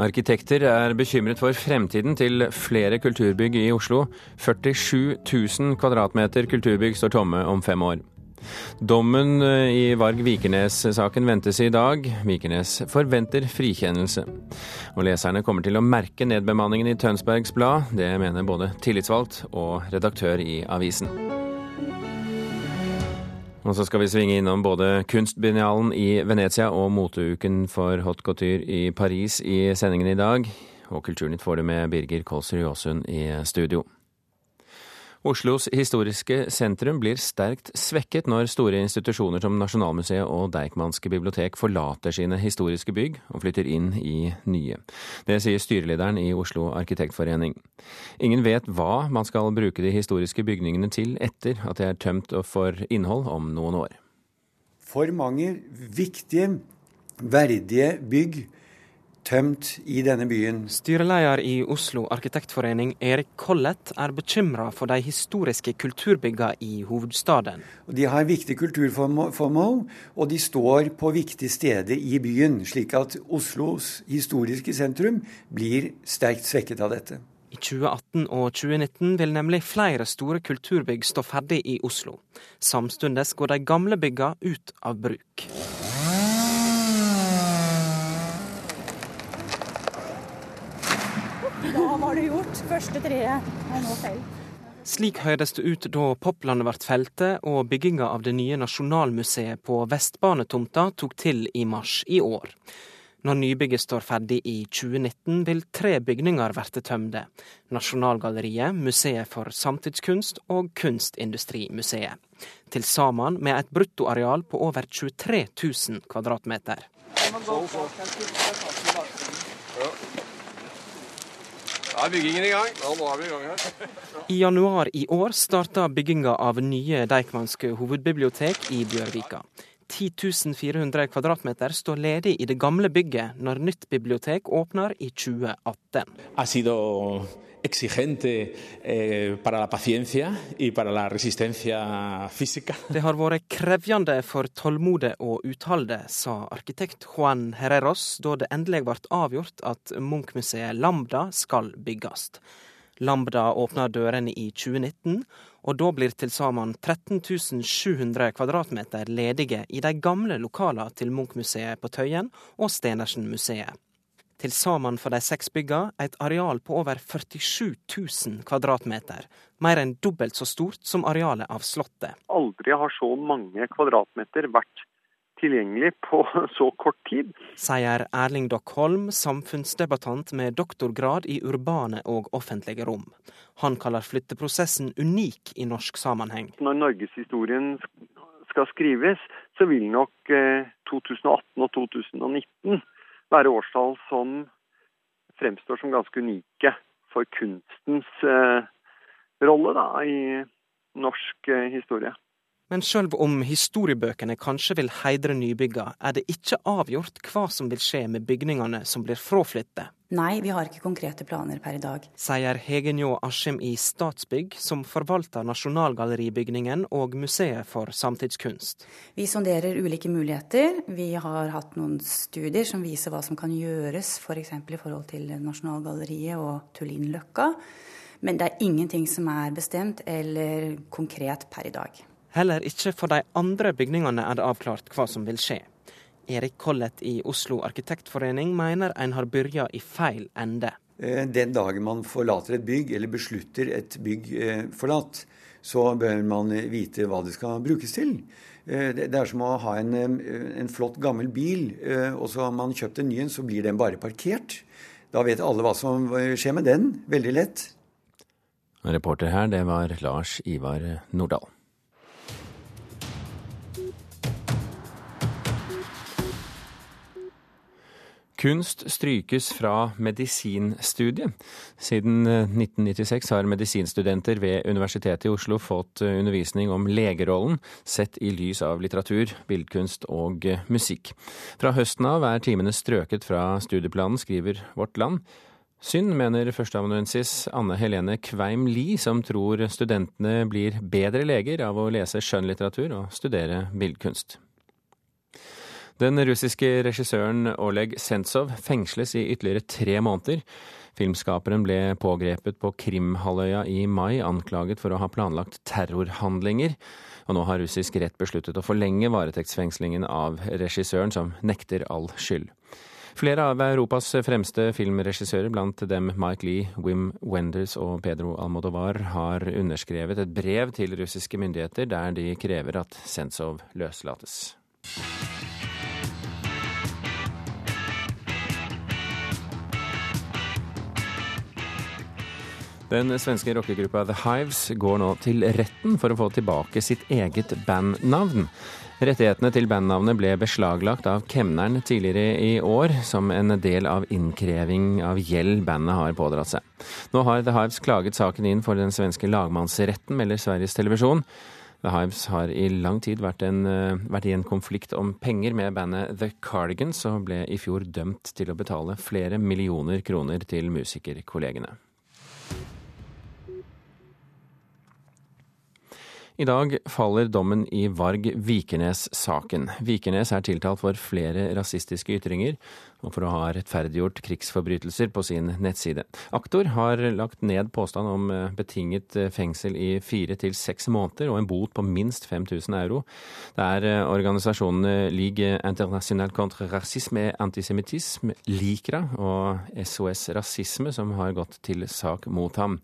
Arkitekter er bekymret for fremtiden til flere kulturbygg i Oslo. 47 000 kvadratmeter kulturbygg står tomme om fem år. Dommen i Varg Vikernes-saken ventes i dag. Vikernes forventer frikjennelse. Og leserne kommer til å merke nedbemanningen i Tønsbergs Blad. Det mener både tillitsvalgt og redaktør i avisen. Og så skal vi svinge innom både Kunstbiennalen i Venezia og moteuken for hot couture i Paris i sendingen i dag. Og Kulturnytt får du med Birger Kolsrud Jåsund i studio. Oslos historiske sentrum blir sterkt svekket når store institusjoner som Nasjonalmuseet og Deichmanske bibliotek forlater sine historiske bygg og flytter inn i nye. Det sier styrelederen i Oslo arkitektforening. Ingen vet hva man skal bruke de historiske bygningene til etter at de er tømt for innhold om noen år. For mange viktige, verdige bygg tømt i denne byen. Styreleder i Oslo arkitektforening, Erik Collett, er bekymra for de historiske kulturbyggene i hovedstaden. De har viktige kulturformål, og de står på viktige steder i byen, slik at Oslos historiske sentrum blir sterkt svekket av dette. I 2018 og 2019 vil nemlig flere store kulturbygg stå ferdig i Oslo. Samtidig går de gamle byggene ut av bruk. Da var det gjort. Første treet er nå felt. Slik høres det ut da Poplandet ble feltet og bygginga av det nye Nasjonalmuseet på Vestbanetomta tok til i mars i år. Når nybygget står ferdig i 2019, vil tre bygninger bli tømde. Nasjonalgalleriet, Museet for samtidskunst og Kunstindustrimuseet. Til sammen med et bruttoareal på over 23 000 kvadratmeter. Da er byggingen i gang. Ja, nå er vi i gang her. I januar i år starta bygginga av nye Deichmanske hovedbibliotek i Bjørvika. 10 400 kvadratmeter står ledig i det gamle bygget når nytt bibliotek åpner i 2018. Exigente eh, para la paciencia y para la resistencia física. Det har vært krevjende for tålmodet og utholdet, sa arkitekt Juan Herreros da det endelig ble avgjort at Munch-museet Lambda skal bygges. Lambda åpna dørene i 2019, og da blir til sammen 13 700 kvadratmeter ledige i de gamle lokalene til Munch-museet på Tøyen og Stenersen-museet. Til sammen for de seks bygga et areal på over 47 000 kvadratmeter. Mer enn dobbelt så stort som arealet av Slottet. Aldri har så mange kvadratmeter vært tilgjengelig på så kort tid. Sier Erling Dockholm, samfunnsdebattant med doktorgrad i urbane og offentlige rom. Han kaller flytteprosessen unik i norsk sammenheng. Når norgeshistorien skal skrives, så vil nok 2018 og 2019 være årstall som fremstår som ganske unike for kunstens eh, rolle da, i norsk eh, historie. Men sjøl om historiebøkene kanskje vil heidre nybygga, er det ikke avgjort hva som vil skje med bygningene som blir fraflyttet. Nei, vi har ikke konkrete planer per i dag. Sier Hege Njå Askim i Statsbygg, som forvalter Nasjonalgalleribygningen og Museet for samtidskunst. Vi sonderer ulike muligheter. Vi har hatt noen studier som viser hva som kan gjøres f.eks. For i forhold til Nasjonalgalleriet og Tullinløkka. Men det er ingenting som er bestemt eller konkret per i dag. Heller ikke for de andre bygningene er det avklart hva som vil skje. Erik Collett i Oslo arkitektforening mener en har begynt i feil ende. Den dagen man forlater et bygg, eller beslutter et bygg forlatt, så bør man vite hva det skal brukes til. Det er som å ha en, en flott, gammel bil, og så har man kjøpt en ny en, så blir den bare parkert. Da vet alle hva som skjer med den. Veldig lett. Reporter her, det var Lars Ivar Nordahl. Kunst strykes fra medisinstudiet. Siden 1996 har medisinstudenter ved Universitetet i Oslo fått undervisning om legerollen, sett i lys av litteratur, billedkunst og musikk. Fra høsten av er timene strøket fra studieplanen, skriver Vårt Land. Synd, mener førsteamanuensis Anne Helene Kveim Lie, som tror studentene blir bedre leger av å lese skjønnlitteratur og studere billedkunst. Den russiske regissøren Oleg Sentsov fengsles i ytterligere tre måneder. Filmskaperen ble pågrepet på Krimhalvøya i mai, anklaget for å ha planlagt terrorhandlinger. Og nå har russisk rett besluttet å forlenge varetektsfengslingen av regissøren, som nekter all skyld. Flere av Europas fremste filmregissører, blant dem Mike Lee, Wim Wenders og Pedro Almodovar, har underskrevet et brev til russiske myndigheter der de krever at Sentsov løslates. Den svenske rockegruppa The Hives går nå til retten for å få tilbake sitt eget bandnavn. Rettighetene til bandnavnet ble beslaglagt av kemneren tidligere i år, som en del av innkreving av gjeld bandet har pådratt seg. Nå har The Hives klaget saken inn for den svenske lagmannsretten, melder Sveriges Televisjon. The Hives har i lang tid vært, en, vært, i en konflikt om penger med bandet The Cardigans, og ble i fjor dømt til å betale flere millioner kroner til musikerkollegene. I dag faller dommen i Varg Vikernes-saken. Vikernes er tiltalt for flere rasistiske ytringer og for å ha rettferdiggjort krigsforbrytelser på sin nettside. Aktor har lagt ned påstand om eh, betinget eh, fengsel i fire til seks måneder og en bot på minst 5000 euro. Det er eh, organisasjonene Ligue Internationale contre Racisme et Antisemittisme, LIKRA, og SOS Rasisme som har gått til sak mot ham.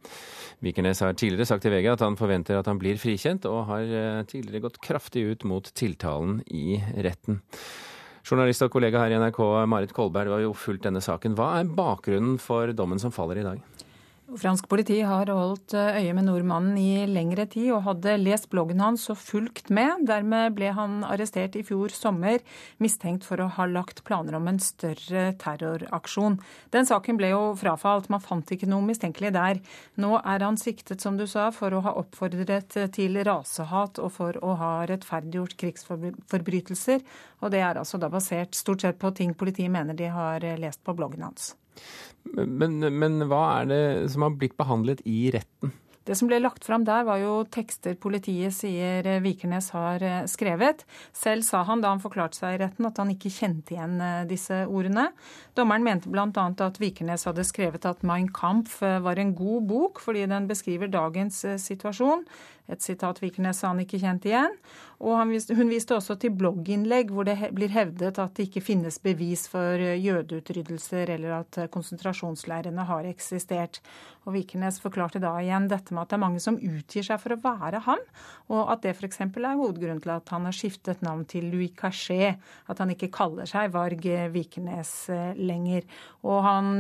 Vikernes har tidligere sagt til VG at han forventer at han blir frikjent, og har tidligere gått kraftig ut mot tiltalen i retten. Journalist og kollega her i NRK, Marit Kolberg, du har jo fulgt denne saken. Hva er bakgrunnen for dommen som faller i dag? Fransk politi har holdt eh, øye med nordmannen i lengre tid og hadde lest bloggen hans og fulgt med. Dermed ble han arrestert i fjor sommer, mistenkt for å ha lagt planer om en større terroraksjon. Den saken ble jo frafalt, man fant ikke noe mistenkelig der. Nå er han siktet, som du sa, for å ha oppfordret til rasehat og for å ha rettferdiggjort krigsforbrytelser. Og det er altså da basert stort sett på ting politiet mener de har lest på bloggen hans. Men, men hva er det som har blitt behandlet i retten? Det som ble lagt fram der, var jo tekster politiet sier Vikernes har eh, skrevet. Selv sa han da han forklarte seg i retten at han ikke kjente igjen eh, disse ordene. Dommeren mente bl.a. at Vikernes hadde skrevet at Mein Kampf eh, var en god bok fordi den beskriver dagens situasjon. Et sitat Vikernes sa han ikke kjente igjen. Og viste, hun viste også til blogginnlegg hvor det blir hevdet at det ikke finnes bevis for jødeutryddelser eller at konsentrasjonsleirene har eksistert. Og Vikernes forklarte da igjen dette med at det er mange som utgir seg for å være ham, og at det f.eks. er hovedgrunnen til at han har skiftet navn til Louis Cachet, at han ikke kaller seg Varg Vikernes eh, lenger. Og han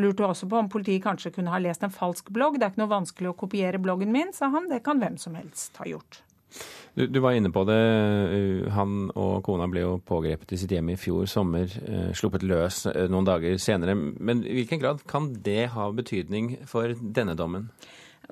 lurte også på om politiet kanskje kunne ha lest en falsk blogg. Det er ikke noe vanskelig å kopiere bloggen min, sa han. Det kan hvem som helst ha gjort. Du, du, var inne på det. Han og kona ble jo pågrepet i sitt hjem i fjor sommer. Sluppet løs noen dager senere. Men i hvilken grad kan det ha betydning for denne dommen?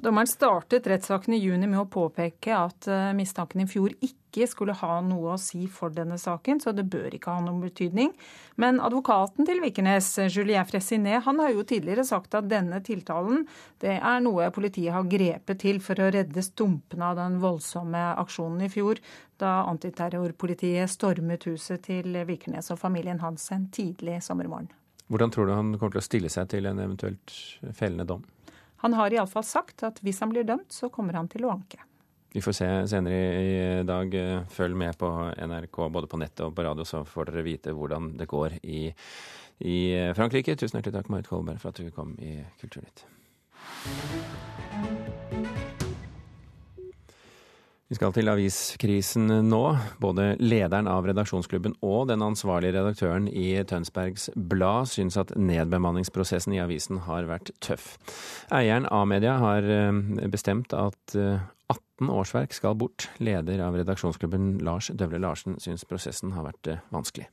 Dommeren startet rettssaken i juni med å påpeke at mistanken i fjor ikke skulle ha noe å si for denne saken, så det bør ikke ha noen betydning. Men advokaten til Vikernes, Julien Fressinet, han har jo tidligere sagt at denne tiltalen det er noe politiet har grepet til for å redde stumpene av den voldsomme aksjonen i fjor, da antiterrorpolitiet stormet huset til Vikernes og familien hans en tidlig sommermorgen. Hvordan tror du han kommer til å stille seg til en eventuelt fellende dom? Han har iallfall sagt at hvis han blir dømt, så kommer han til å anke. Vi får se senere i dag. Følg med på NRK både på nettet og på radio, så får dere vite hvordan det går i, i Frankrike. Tusen hjertelig takk, Marit Kolberg, for at du kom i Kulturnytt. Vi skal til aviskrisen nå. Både lederen av redaksjonsklubben og den ansvarlige redaktøren i Tønsbergs Blad syns at nedbemanningsprosessen i avisen har vært tøff. Eieren av media har eh, bestemt at 18 eh, årsverk skal bort. Leder av redaksjonsklubben Lars Døvle Larsen syns prosessen har vært eh, vanskelig.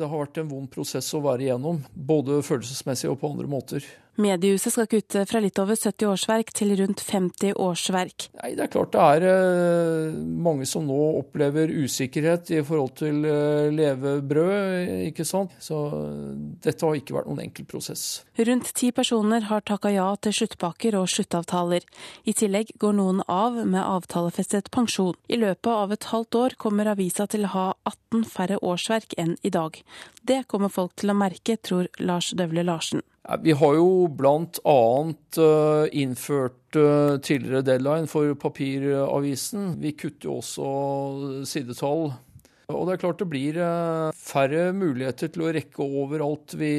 Det har vært en vond prosess å være igjennom, både følelsesmessig og på andre måter. Mediehuset skal kutte fra litt over 70 årsverk til rundt 50 årsverk. Nei, Det er klart det er eh, mange som nå opplever usikkerhet i forhold til eh, levebrød, ikke sant. Så dette har ikke vært noen enkel prosess. Rundt ti personer har takka ja til sluttpakker og sluttavtaler. I tillegg går noen av med avtalefestet pensjon. I løpet av et halvt år kommer avisa til å ha 18 færre årsverk enn i dag. Det kommer folk til å merke, tror Lars Døvle Larsen. Vi har jo bl.a. Eh, innført eh, tidligere deadline for papiravisen. Vi kutter jo også sidetall. Og det er klart det blir eh, færre muligheter til å rekke over alt vi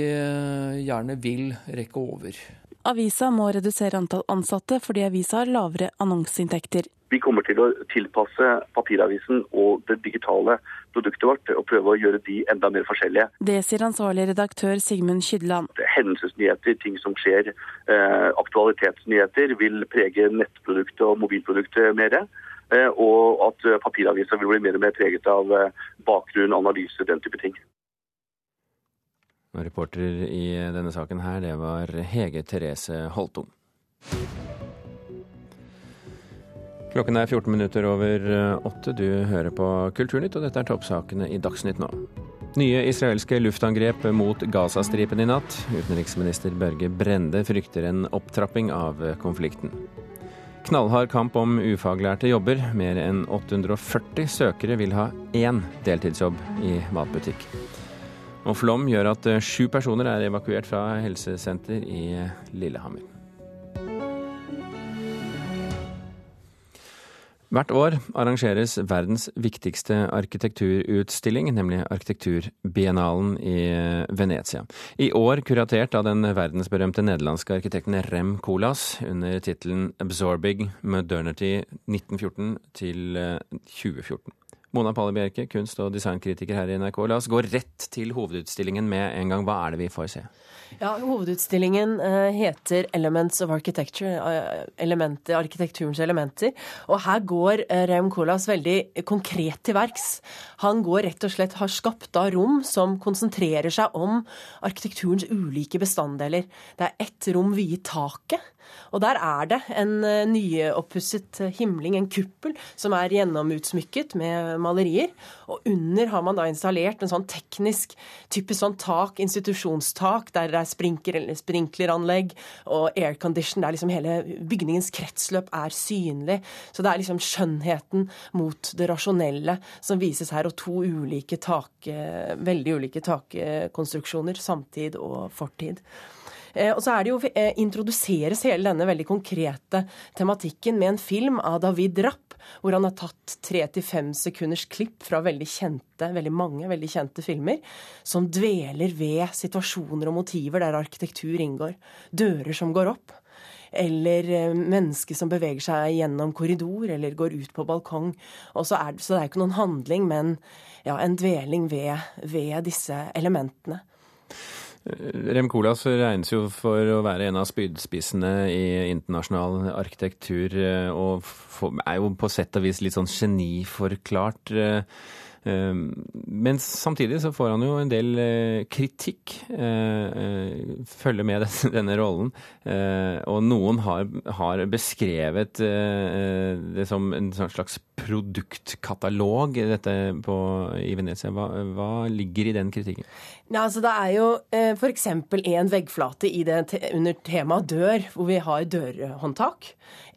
gjerne vil rekke over. Avisa må redusere antall ansatte fordi avisa har lavere annonseinntekter. Vi kommer til å tilpasse papiravisen og det digitale produktet vårt og prøve å gjøre de enda mer forskjellige. Det sier ansvarlig redaktør Sigmund Kydland. Hendelsesnyheter, ting som skjer, eh, aktualitetsnyheter vil prege nettproduktet og mobilproduktet mer. Eh, og at papiravisa vil bli mer og mer preget av eh, bakgrunn, analyse, den type ting. Reporter i denne saken her, det var Hege Therese Holtom. Klokken er 14 minutter over eh, åtte. Du hører på Kulturnytt, og dette er toppsakene i Dagsnytt nå. Nye israelske luftangrep mot Gazastripen i natt. Utenriksminister Børge Brende frykter en opptrapping av konflikten. Knallhard kamp om ufaglærte jobber. Mer enn 840 søkere vil ha én deltidsjobb i matbutikk. Og flom gjør at sju personer er evakuert fra helsesenter i Lillehammer. Hvert år arrangeres verdens viktigste arkitekturutstilling, nemlig Arkitekturbiennalen i Venezia. I år kuratert av den verdensberømte nederlandske arkitekten Rem Colas under tittelen 'Absorbing Modernity 1914 til 2014'. Mona Palle Bjerke, kunst- og designkritiker her i NRK. La oss gå rett til hovedutstillingen med en gang. Hva er det vi får se? Ja, Hovedutstillingen uh, heter 'Elements of Architecture', uh, elementer, arkitekturens elementer. Og her går uh, Reum Kolas veldig konkret til verks. Han går rett og slett, har skapt av rom som konsentrerer seg om arkitekturens ulike bestanddeler. Det er ett rom viet taket. Og der er det en uh, nyoppusset himling, en kuppel, som er gjennomutsmykket med malerier. Og under har man da installert en sånn teknisk typisk sånn tak, institusjonstak, der det er sprinkler, sprinkleranlegg og aircondition. Der liksom hele bygningens kretsløp er synlig. Så det er liksom skjønnheten mot det rasjonelle som vises her, og to ulike tak, veldig ulike takkonstruksjoner, samtid og fortid. Og så er det jo, introduseres hele denne veldig konkrete tematikken med en film av David Rapp, hvor han har tatt tre til fem sekunders klipp fra veldig kjente, veldig mange veldig kjente filmer, som dveler ved situasjoner og motiver der arkitektur inngår. Dører som går opp. Eller mennesker som beveger seg gjennom korridor eller går ut på balkong. Så, er, så det er ikke noen handling, men ja, en dveling ved, ved disse elementene. Rem Koolhaas regnes jo for å være en av spydspissene i internasjonal arkitektur, og er jo på sett og vis litt sånn geniforklart. Men samtidig så får han jo en del kritikk, følger med denne rollen. Og noen har, har beskrevet det som en slags produktkatalog dette på, i Venezia. Hva, hva ligger i den kritikken? Ja, altså Det er jo eh, f.eks. en veggflate det, under temaet dør, hvor vi har dørhåndtak.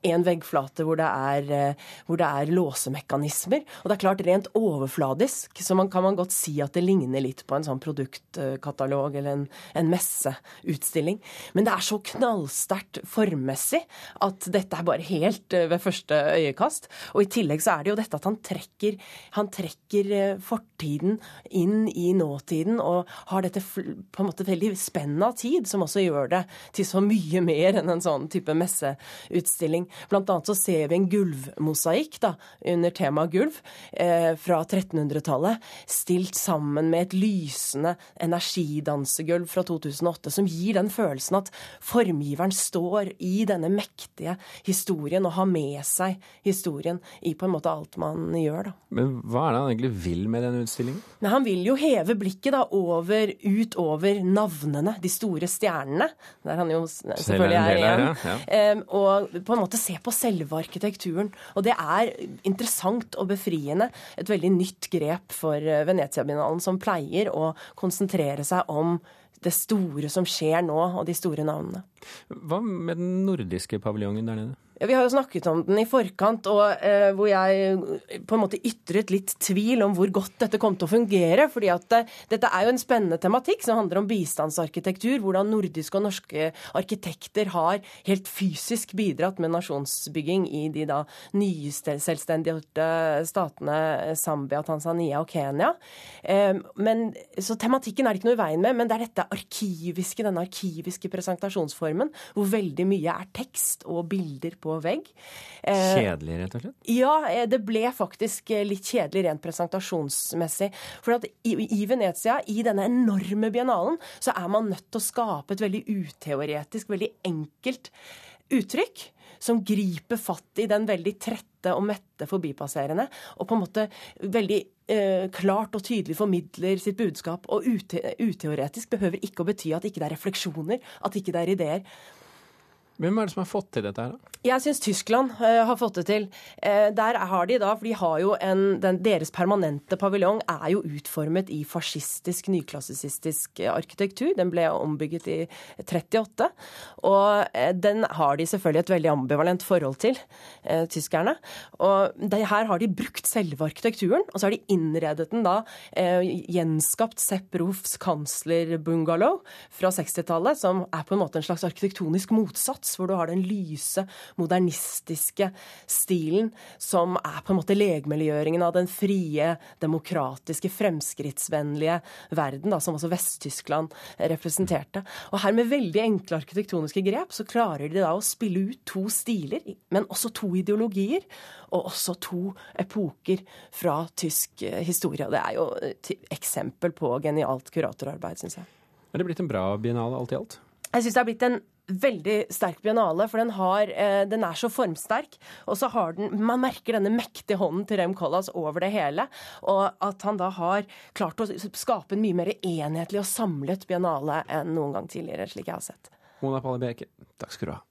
En veggflate hvor det, er, hvor det er låsemekanismer. Og det er klart rent overfladisk så man kan man godt si at det ligner litt på en sånn produktkatalog eller en, en messeutstilling. Men det er så knallsterkt formmessig at dette er bare helt ved første øyekast. Og i tillegg så er det jo dette at han trekker, han trekker fortiden inn i nåtiden og har dette på en måte veldig spenn av tid, som også gjør det til så mye mer enn en sånn type messeutstilling. Blant annet så ser vi en gulvmosaikk da, under temaet gulv eh, fra 1300-tallet, stilt sammen med et lysende energidansegulv fra 2008, som gir den følelsen at formgiveren står i denne mektige historien og har med seg historien i på en måte alt man gjør. da. Men hva er det han egentlig vil med denne utstillingen? Nei, han vil jo heve blikket da over utover, utover navnene, de store stjernene, der han jo selvfølgelig er igjen, ja, ja. og på en måte se på selve arkitekturen. Og det er interessant og befriende. Et veldig nytt grep for eh, Venezia-binalen, som pleier å konsentrere seg om det store som skjer nå, og de store navnene. Hva med den nordiske paviljongen der nede? Vi har jo snakket om den i forkant, og eh, hvor jeg på en måte ytret litt tvil om hvor godt dette kom til å fungere. fordi at det, eh, dette er jo en spennende tematikk som handler om bistandsarkitektur. Hvordan nordiske og norske arkitekter har helt fysisk bidratt med nasjonsbygging i de da nye selvstendiggjorte statene Zambia, Tanzania og Kenya. Eh, men, så tematikken er det ikke noe i veien med, men det er dette arkiviske, denne arkiviske presentasjonsformen, hvor veldig mye er tekst og bilder på på vegg. Eh, kjedelig, rett og slett? Ja, eh, det ble faktisk eh, litt kjedelig rent presentasjonsmessig. For at i, i Venezia, i denne enorme biennalen, så er man nødt til å skape et veldig uteoretisk, veldig enkelt uttrykk som griper fatt i den veldig trette og mette forbipasserende, og på en måte veldig eh, klart og tydelig formidler sitt budskap. Og ute, uteoretisk behøver ikke å bety at ikke det er refleksjoner, at ikke det er ideer. Hvem er det som har fått til dette her? Jeg syns Tyskland uh, har fått det til. Uh, der har de da, for de har jo en, den, Deres permanente paviljong er jo utformet i fascistisk, nyklassisistisk uh, arkitektur. Den ble ombygget i 38. Og den har de selvfølgelig et veldig ambivalent forhold til, tyskerne. Og det, her har de brukt selve arkitekturen, og så har de innredet den da, gjenskapt Sepp Roofs kanslerbungalow fra 60-tallet, som er på en måte en slags arkitektonisk motsats Slotts, hvor du har den lyse, modernistiske stilen som er på en måte legemeliggjøringen av den frie, demokratiske, fremskrittsvennlige verden, da, som også Vest-Tyskland representerte. Og her med veldig enkle arkitektoniske grep så klarer de da å spille ut to stiler, men også to ideologier. Og også to epoker fra tysk historie. historie. Det er jo et eksempel på genialt kuratorarbeid, syns jeg. Er det blitt en bra biennale alt i alt? Jeg syns det har blitt en veldig sterk biennale, for den, har, eh, den, er så formsterk. Og så har den Man merker denne mektige hånden til Rem Koolhaas over det hele. Og at han da har klart å skape en mye mer enhetlig og samlet biennale enn noen gang tidligere, slik jeg har sett. Mona Palle Beke, takk skal du ha.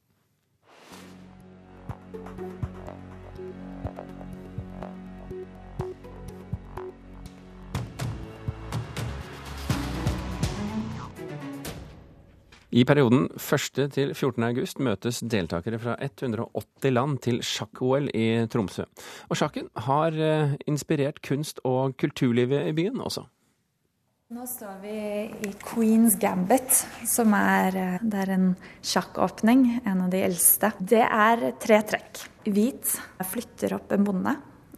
I perioden 1. til 14. august møtes deltakere fra 180 land til sjakk-OL i Tromsø. Og sjakken har eh, inspirert kunst- og kulturlivet i byen også. Nå står vi i Queens Gambit, som er, eh, det er en sjakkåpning, en av de eldste. Det er tre trekk. Hvit flytter opp en bonde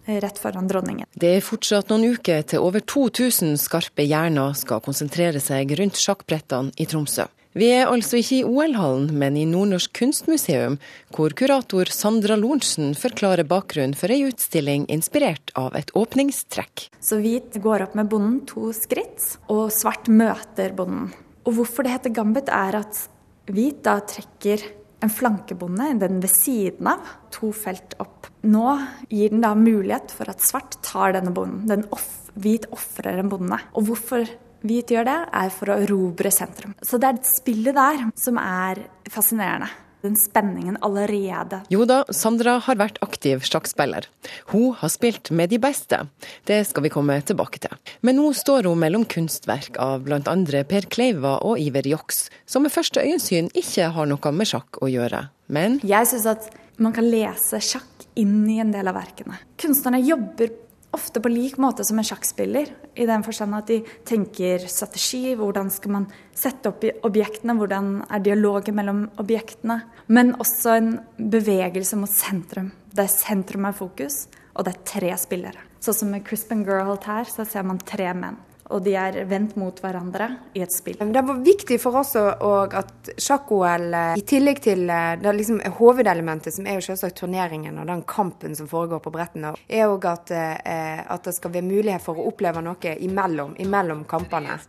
rett foran dronningen. Det er fortsatt noen uker til over 2000 skarpe hjerner skal konsentrere seg rundt sjakkbrettene i Tromsø. Vi er altså ikke i OL-hallen, men i Nordnorsk kunstmuseum, hvor kurator Sandra Lorentzen forklarer bakgrunnen for ei utstilling inspirert av et åpningstrekk. Så hvit går opp med bonden to skritt, og svart møter bonden. Og hvorfor det heter gambit, er at hvit da trekker en flankebonde, den ved siden av, to felt opp. Nå gir den da mulighet for at svart tar denne bonden. Den off, hvit ofrer en bonde. Og hvorfor Hvit gjør det, er for å erobre sentrum. Så det er spillet der som er fascinerende. Den spenningen allerede. Jo da, Sandra har vært aktiv sjakkspiller. Hun har spilt med de beste. Det skal vi komme tilbake til. Men nå står hun mellom kunstverk av bl.a. Per Kleiva og Iver Joks, som med første øyensyn ikke har noe med sjakk å gjøre. Men Jeg syns at man kan lese sjakk inn i en del av verkene. Kunstnerne jobber ofte på lik måte som en sjakkspiller. I den forstand at de tenker strategi, hvordan skal man sette opp objektene, hvordan er dialogen mellom objektene. Men også en bevegelse mot sentrum. Det er sentrum er fokus, og det er tre spillere. Sånn som med Crispin Girl her, så ser man tre menn og de er vendt mot hverandre i et spill. Det var viktig for oss at sjakk-OL, i tillegg til eh, det liksom hovedelementet, som er jo selvsagt turneringen og den kampen som foregår på brettene, er òg at, eh, at, det skal være mulighet for å oppleve noe imellom, imellom kampene.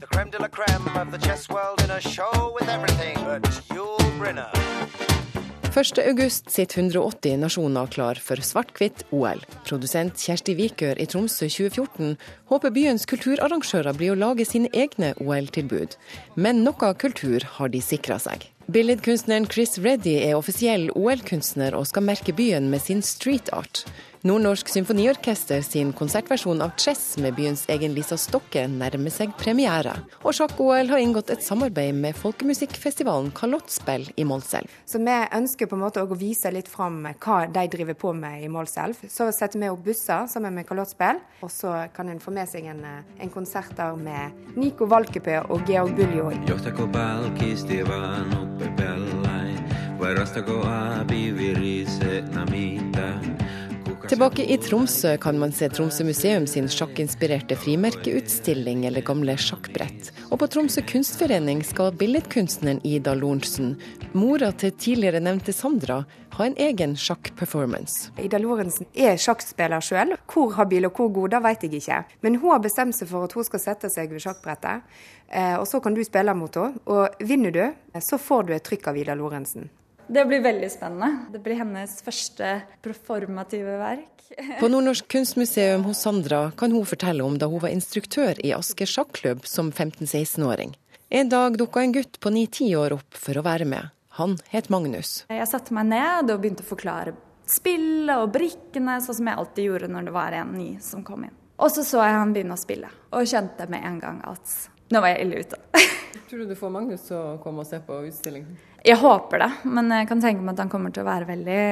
The creme de la creme of the chess world in a show with everything but Yul Brynner. 1.8 sitter 180 nasjoner klar for svart-hvitt OL. Produsent Kjersti Vikør i Tromsø 2014 håper byens kulturarrangører blir å lage sine egne OL-tilbud. Men noe kultur har de sikra seg. Billedkunstneren Chris Reddy er offisiell OL-kunstner og skal merke byen med sin street art. Nordnorsk Symfoniorkester sin konsertversjon av Chess med byens egen Lisa Stokke nærmer seg premiere. Og Sjakk-OL har inngått et samarbeid med folkemusikkfestivalen Kalottspill i Målselv. Så vi ønsker på en måte å vise litt fram hva de driver på med i Målselv. Så setter vi opp busser sammen med Kalottspill, og så kan en få med seg en, en konsert der med Nico Valkepø og Georg Buljo. Tilbake i Tromsø kan man se Tromsø museum sin sjakkinspirerte frimerkeutstilling eller gamle sjakkbrett. Og på Tromsø kunstforening skal billedkunstneren Ida Lorentzen, mora til tidligere nevnte Sandra, ha en egen sjakkperformance. Ida Lorentzen er sjakkspiller sjøl. Hvor habil og hvor god, det vet jeg ikke. Men hun har bestemt seg for at hun skal sette seg ved sjakkbrettet. Eh, og så kan du spille mot henne. Og vinner du, så får du et trykk av Ida Lorentzen. Det blir veldig spennende. Det blir hennes første performative verk. På Nordnorsk kunstmuseum hos Sandra kan hun fortelle om da hun var instruktør i Asker sjakklubb som 15-16-åring. En dag dukka en gutt på 9-10 år opp for å være med. Han het Magnus. Jeg satte meg ned og begynte å forklare spillet og brikkene, sånn som jeg alltid gjorde når det var en ny som kom inn. Og så så jeg han begynne å spille, og kjente med en gang at nå var jeg ille ute. Tror du du får Magnus til å komme og se på utstillingen? Jeg håper det, men jeg kan tenke meg at han kommer til å være veldig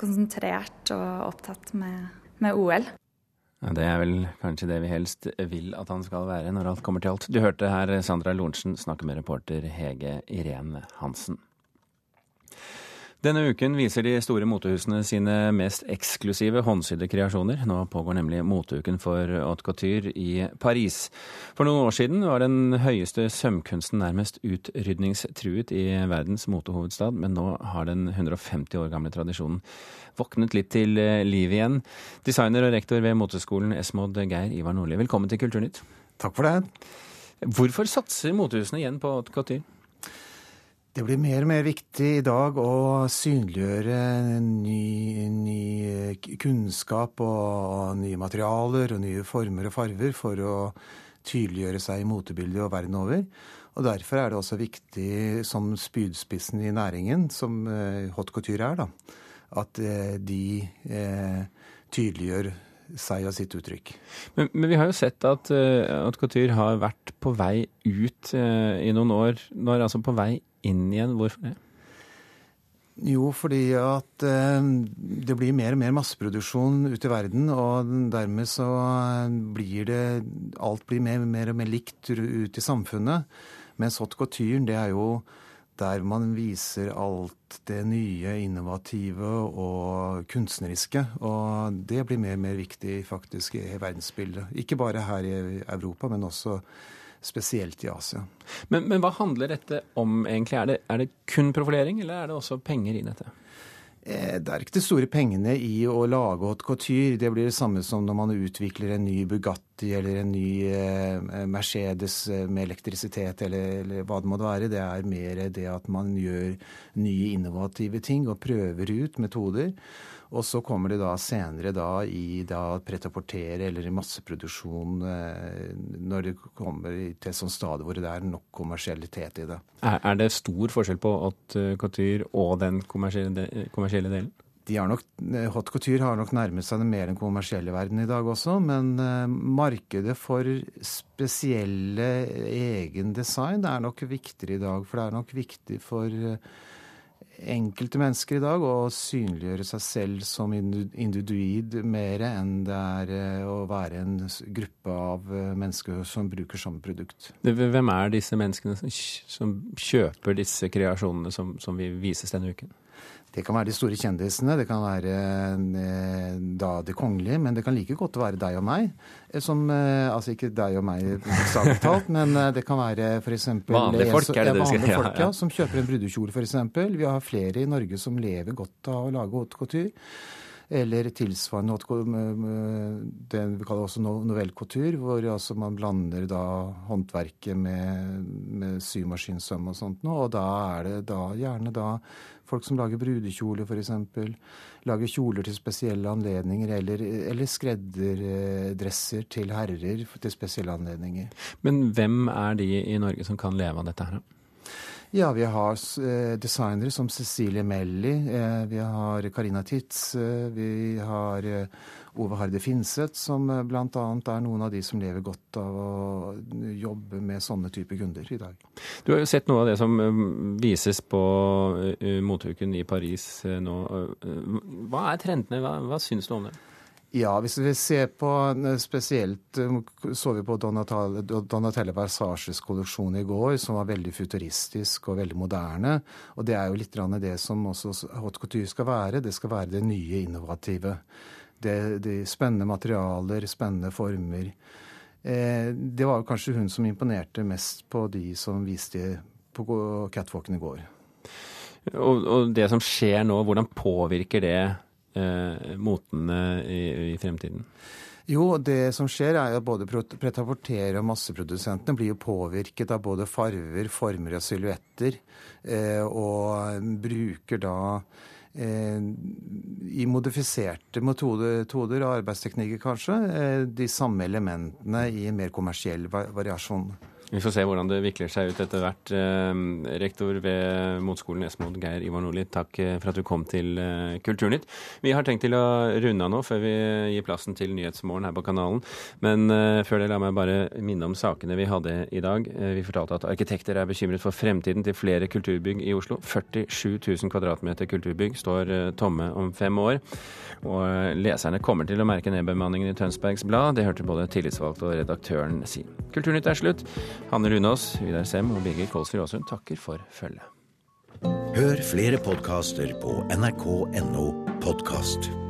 konsentrert og opptatt med, med OL. Ja, det er vel kanskje det vi helst vil at han skal være når alt kommer til alt. Du hørte her Sandra Lorentzen snakke med reporter Hege Irene Hansen. Denne uken viser de store motehusene sine mest eksklusive håndsydde kreasjoner. Nå pågår nemlig moteuken for haute couture i Paris. For noen år siden var den høyeste sømkunsten nærmest utrydningstruet i verdens motehovedstad, men nå har den 150 år gamle tradisjonen våknet litt til liv igjen. Designer og rektor ved moteskolen Esmod Geir Ivar Nordli, velkommen til Kulturnytt. Takk for det. Hvorfor satser motehusene igjen på haute couture? Det blir mer og mer viktig i dag å synliggjøre ny, ny, kunnskap og nye materialer og nye former og farver for å tydeliggjøre seg i motebildet og verden over. Og Derfor er det også viktig som spydspissen i næringen, som hot couture er, da, at de eh, tydeliggjør seg og sitt uttrykk. Men, men, vi har jo sett at at couture har vært på vei ut uh, i noen år. Nå er det altså på vei inn igjen. Hvorfor det? Jo, fordi at eh, det blir mer og mer masseproduksjon ute i verden, og dermed så blir det Alt blir mer, mer og mer likt ute i samfunnet. Mens haute couture, det er jo der man viser alt det nye, innovative og kunstneriske. Og det blir mer og mer viktig faktisk i verdensbildet. Ikke bare her i Europa, men også spesielt i Asia. Men, men hva handler dette om egentlig? Er det, er det, kun profilering, eller er det også penger i dette? Det er ikke de store pengene i å lage haute couture. Det blir det samme som når man utvikler en ny Bugatti eller en ny Mercedes med elektrisitet eller, eller hva det måtte være. Det er mer det at man gjør nye innovative ting og prøver ut metoder. Og så kommer det da senere da i da pret-à-porter eller i masseproduksjon når det kommer til et sånt stadium hvor det er nok kommersialitet i det. Er, det stor forskjell på haute couture og den kommersielle, kommersielle delen? De har nok, Hot couture har nok nærmet seg det mer enn kommersielle verden i dag også, men markedet for spesielle egen design er nok viktigere i dag. For det er nok viktig for enkelte mennesker i dag å synliggjøre seg selv som individ mer enn det er å være en gruppe av mennesker som bruker samme produkt. Hvem er disse menneskene som kjøper disse kreasjonene som, som vi vises denne uken? Det kan være de store kjendisene, det kan være da det kongelige, men det kan like godt være deg og meg. Som, altså ikke deg og meg talt, men det kan være f.eks. Vanlige folk, er det det skal ja, folk, ja, som kjøper en brudekjole f.eks. Vi har flere i Norge som lever godt av å lage haute couture. Eller tilsvarende det vi kaller også novell couture, hvor altså man blander da håndverket med, med symaskinsøm og sånt noe. Og da er det da gjerne da folk som lager brudekjoler, f.eks. Lager kjoler til spesielle anledninger, eller, eller skredderdresser til herrer til spesielle anledninger. Men hvem er de i Norge som kan leve av dette her? Ja, vi har eh, designere som Cecilie Melli, eh, vi har Carina Titz, eh, vi har Ove Harde Finseth, som bl.a. er noen av de som lever godt av å jobbe med sånne typer kunder i dag. Du har jo sett noe av det som vises på moteuken i Paris nå. Hva er trendene, hva, hva syns du om det? Ja, hvis vi ser på eh, spesielt eh, så vi på Donatelle, Donatelle Versages kolleksjon i går, som var veldig futuristisk og veldig moderne. Og det er jo litt det som også haute couture skal være. Det skal være det nye, innovative. Det, de spennende materialer, spennende former. Eh, det var kanskje hun som imponerte mest på de som viste på catwalken i går. Og, og det som skjer nå, hvordan påvirker det eh, motene i, i, fremtiden? Jo, det som skjer er at både pretaportere og masseprodusentene blir jo påvirket av både farver, former og silhuetter, eh, og bruker da i modifiserte metoder, og arbeidsteknikker kanskje, eh, de samme elementene i mer kommersiell variasjon. Vi får se hvordan det vikler seg ut etter hvert. Eh, rektor ved Motskolen Esmod, Geir Ivar Nordli, takk eh, for at du kom til eh, Kulturnytt. Vi har tenkt til å runde av nå før vi gir plassen til Nyhetsmorgen her på kanalen. Men før det, la meg bare minne om sakene vi hadde i dag. Vi fortalte at arkitekter er bekymret for fremtiden til flere kulturbygg i Oslo. 47 000 kvadratmeter kulturbygg står tomme om fem år. Og leserne kommer til å merke nedbemanningen i Tønsbergs Blad. Det hørte både tillitsvalgte og redaktøren si. Kulturnytt er slutt. Hanne Lunås, Vidar Sem og Birger Kolsrud Aasund takker for følget. Hør flere podkaster på nrk.no podkast.